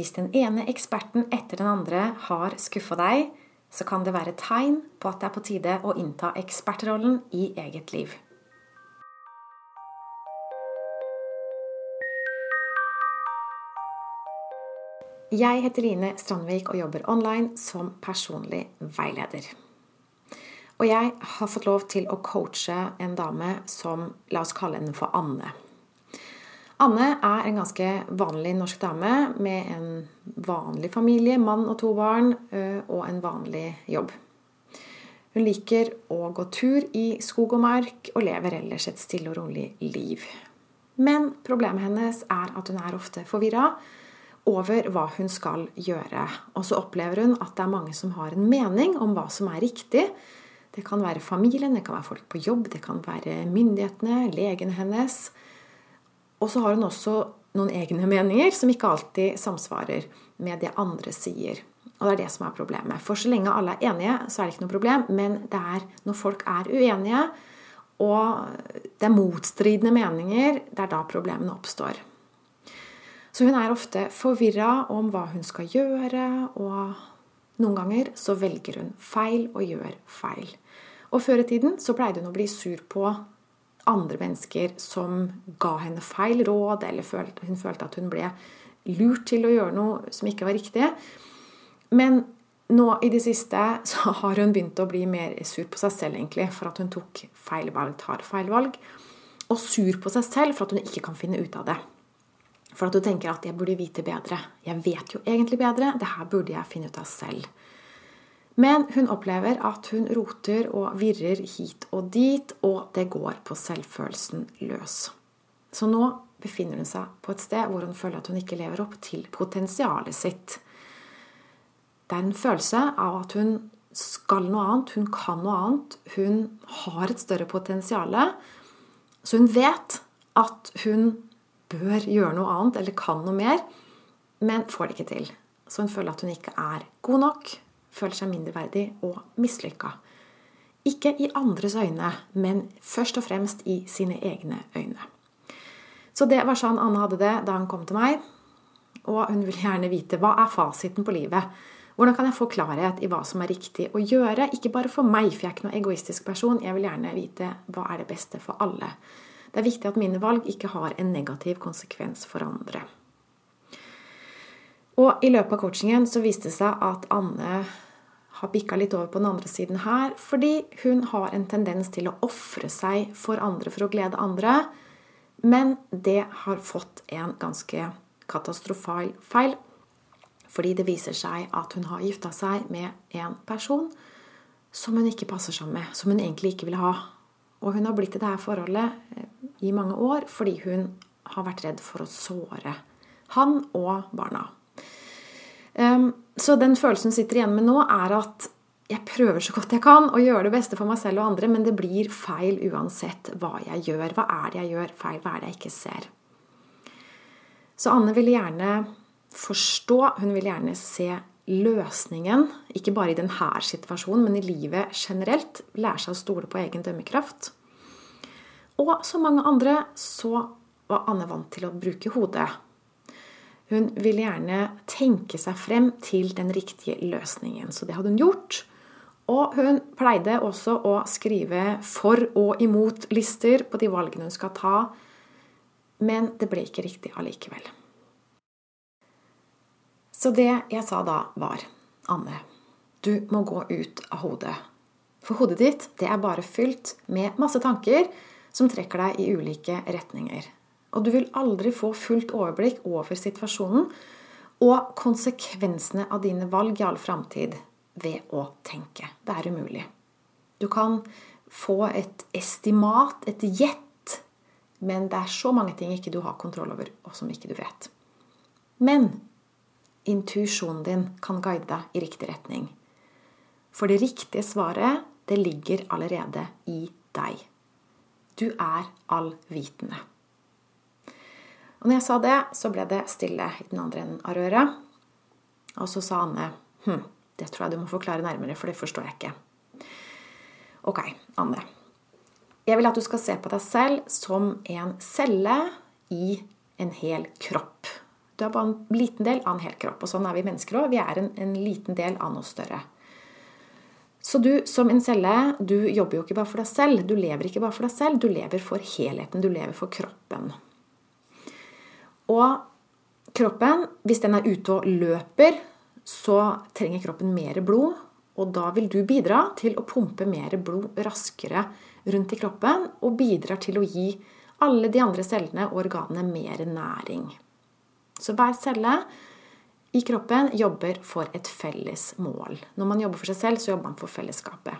Hvis den ene eksperten etter den andre har skuffa deg, så kan det være tegn på at det er på tide å innta ekspertrollen i eget liv. Jeg heter Line Strandvik og jobber online som personlig veileder. Og jeg har fått lov til å coache en dame som La oss kalle henne for Anne. Anne er en ganske vanlig norsk dame med en vanlig familie, mann og to barn, og en vanlig jobb. Hun liker å gå tur i skog og mark og lever ellers et stille og rolig liv. Men problemet hennes er at hun er ofte forvirra over hva hun skal gjøre. Og så opplever hun at det er mange som har en mening om hva som er riktig, det kan være familien, det kan være folk på jobb, det kan være myndighetene, legen hennes. Og så har hun også noen egne meninger som ikke alltid samsvarer med det andre sier. Og det er det som er problemet. For så lenge alle er enige, så er det ikke noe problem. Men det er når folk er uenige, og det er motstridende meninger, det er da problemene oppstår. Så hun er ofte forvirra om hva hun skal gjøre, og noen ganger så velger hun feil og gjør feil. Og før i tiden så pleide hun å bli sur på andre mennesker som ga henne feil råd, eller hun følte at hun ble lurt til å gjøre noe som ikke var riktig. Men nå i det siste så har hun begynt å bli mer sur på seg selv, egentlig, for at hun tok feil valg, tar feil valg. Og sur på seg selv for at hun ikke kan finne ut av det. For at du tenker at jeg burde vite bedre. Jeg vet jo egentlig bedre. Det her burde jeg finne ut av selv. Men hun opplever at hun roter og virrer hit og dit, og det går på selvfølelsen løs. Så nå befinner hun seg på et sted hvor hun føler at hun ikke lever opp til potensialet sitt. Det er en følelse av at hun skal noe annet, hun kan noe annet, hun har et større potensial. Så hun vet at hun bør gjøre noe annet eller kan noe mer, men får det ikke til. Så hun føler at hun ikke er god nok, føler seg mindreverdig og mislykka. Ikke i andres øyne, men først og fremst i sine egne øyne. Så det var sånn Anne hadde det da hun kom til meg. Og hun vil gjerne vite hva er fasiten på livet. Hvordan kan jeg få klarhet i hva som er riktig å gjøre? Ikke bare for meg, for jeg er ikke noen egoistisk person. Jeg vil gjerne vite hva er det beste for alle. Det er viktig at mine valg ikke har en negativ konsekvens for andre. Og i løpet av coachingen så viste det seg at Anne har bikka litt over på den andre siden her, fordi hun har en tendens til å ofre seg for andre for å glede andre. Men det har fått en ganske katastrofal feil. Fordi det viser seg at hun har gifta seg med en person som hun ikke passer sammen med. Som hun egentlig ikke vil ha. Og hun har blitt i dette forholdet eh, i mange år fordi hun har vært redd for å såre han og barna. Ehm, så den følelsen hun sitter igjen med nå, er at jeg prøver så godt jeg kan å gjøre det beste for meg selv og andre, men det blir feil uansett hva jeg gjør. Hva er det jeg gjør feil? Hva er det jeg ikke ser? Så Anne ville gjerne forstå, hun ville gjerne se løsningen, ikke bare i denne situasjonen, men i livet generelt. Lære seg å stole på egen dømmekraft. Og som mange andre så var Anne vant til å bruke hodet. Hun ville gjerne tenke seg frem til den riktige løsningen. Så det hadde hun gjort. Og hun pleide også å skrive for og imot-lister på de valgene hun skal ta. Men det ble ikke riktig allikevel. Så det jeg sa da, var Anne, du må gå ut av hodet. For hodet ditt det er bare fylt med masse tanker som trekker deg i ulike retninger. Og du vil aldri få fullt overblikk over situasjonen og konsekvensene av dine valg i all framtid ved å tenke. Det er umulig. Du kan få et estimat, et gjett, men det er så mange ting ikke du har kontroll over, og som ikke du vet. Men intuisjonen din kan guide deg i riktig retning. For det riktige svaret, det ligger allerede i deg. Du er allvitende. Og når jeg sa det, så ble det stille i den andre enden av røret. Og så sa Anne hm, det tror jeg du må forklare nærmere, for det forstår jeg ikke. Ok, Anne. Jeg vil at du skal se på deg selv som en celle i en hel kropp. Du er bare en liten del av en hel kropp. Og sånn er vi mennesker òg. Vi er en, en, liten del av noe større. Så du som en celle, du jobber jo ikke bare for deg selv. Du lever ikke bare for deg selv, du lever for helheten. Du lever for kroppen. Og kroppen, hvis den er ute og løper, så trenger kroppen mer blod. Og da vil du bidra til å pumpe mer blod raskere rundt i kroppen og bidrar til å gi alle de andre cellene og organene mer næring. Så hver celle i kroppen jobber for et felles mål. Når man jobber for seg selv, så jobber man for fellesskapet.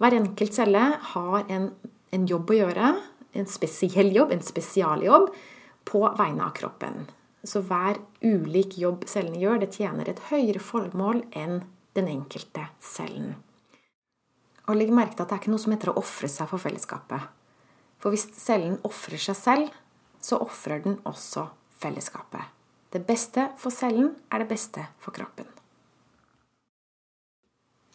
Hver enkelt celle har en, en jobb å gjøre, en spesiell jobb, en spesialjobb, på vegne av kroppen. Så hver ulik jobb cellene gjør, det tjener et høyere formål enn den enkelte cellen. Og legg merke til at det er ikke noe som heter å ofre seg for fellesskapet. For hvis cellen ofrer seg selv, så ofrer den også fellesskapet. Det beste for cellen er det beste for kroppen.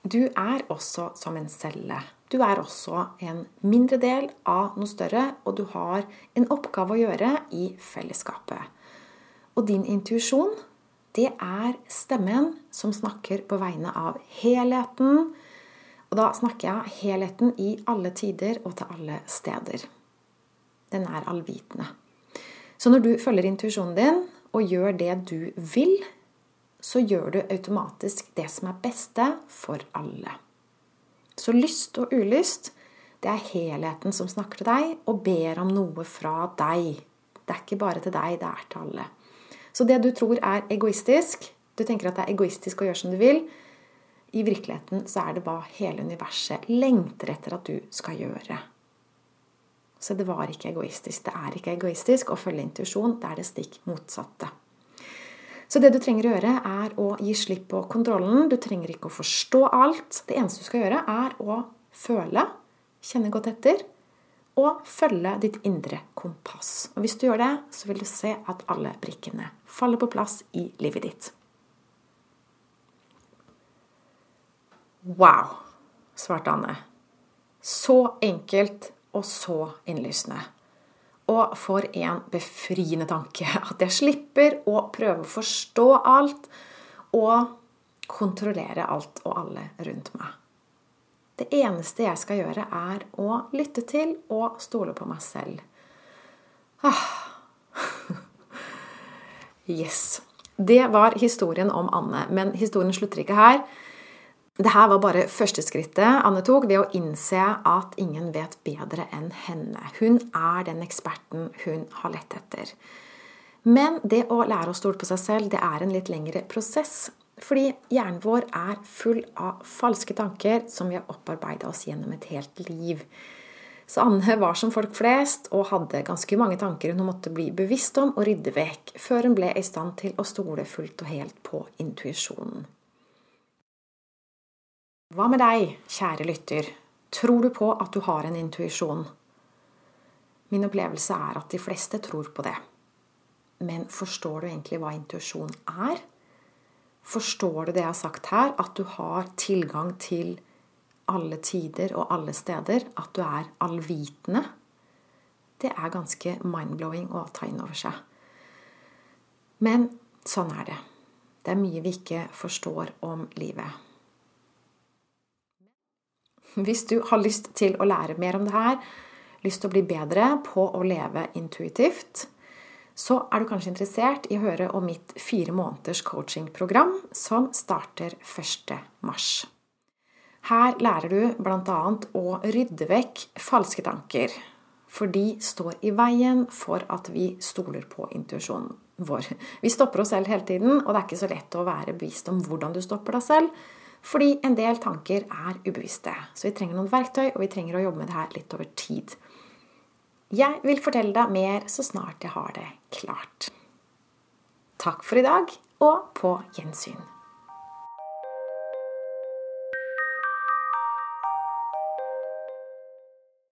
Du er også som en celle. Du er også en mindre del av noe større, og du har en oppgave å gjøre i fellesskapet. Og din intuisjon, det er stemmen som snakker på vegne av helheten. Og da snakker jeg helheten i alle tider og til alle steder. Den er allvitende. Så når du følger intuisjonen din og gjør det du vil, så gjør du automatisk det som er beste for alle. Så lyst og ulyst, det er helheten som snakker til deg og ber om noe fra deg. Det er ikke bare til deg, det er til alle. Så det du tror er egoistisk, du tenker at det er egoistisk å gjøre som du vil, i virkeligheten så er det hva hele universet lengter etter at du skal gjøre. Så det var ikke egoistisk. Det er ikke egoistisk å følge intuisjon. Det er det stikk motsatte. Så det du trenger å gjøre, er å gi slipp på kontrollen. Du trenger ikke å forstå alt. Det eneste du skal gjøre, er å føle, kjenne godt etter, og følge ditt indre kompass. Og hvis du gjør det, så vil du se at alle brikkene faller på plass i livet ditt. Wow, svarte Anne. Så enkelt og så innlysende. Og for en befriende tanke at jeg slipper å prøve å forstå alt og kontrollere alt og alle rundt meg. Det eneste jeg skal gjøre, er å lytte til og stole på meg selv. Ah. Yes. Det var historien om Anne. Men historien slutter ikke her. Dette var bare første skrittet Anne tok ved å innse at ingen vet bedre enn henne. Hun er den eksperten hun har lett etter. Men det å lære å stole på seg selv, det er en litt lengre prosess. Fordi hjernen vår er full av falske tanker som vi har opparbeida oss gjennom et helt liv. Så Anne var som folk flest og hadde ganske mange tanker hun måtte bli bevisst om og rydde vekk, før hun ble i stand til å stole fullt og helt på intuisjonen. Hva med deg, kjære lytter? Tror du på at du har en intuisjon? Min opplevelse er at de fleste tror på det. Men forstår du egentlig hva intuisjon er? Forstår du det jeg har sagt her, at du har tilgang til alle tider og alle steder? At du er allvitende? Det er ganske mind-blowing å ta inn over seg. Men sånn er det. Det er mye vi ikke forstår om livet. Hvis du har lyst til å lære mer om det her, lyst til å bli bedre på å leve intuitivt, så er du kanskje interessert i å høre om mitt fire måneders coachingprogram som starter 1.3. Her lærer du bl.a. å rydde vekk falske tanker. For de står i veien for at vi stoler på intuisjonen vår. Vi stopper oss selv hele tiden, og det er ikke så lett å være bevisst om hvordan du stopper deg selv. Fordi en del tanker er ubevisste. Så vi trenger noen verktøy, og vi trenger å jobbe med det her litt over tid. Jeg vil fortelle deg mer så snart jeg har det klart. Takk for i dag, og på gjensyn.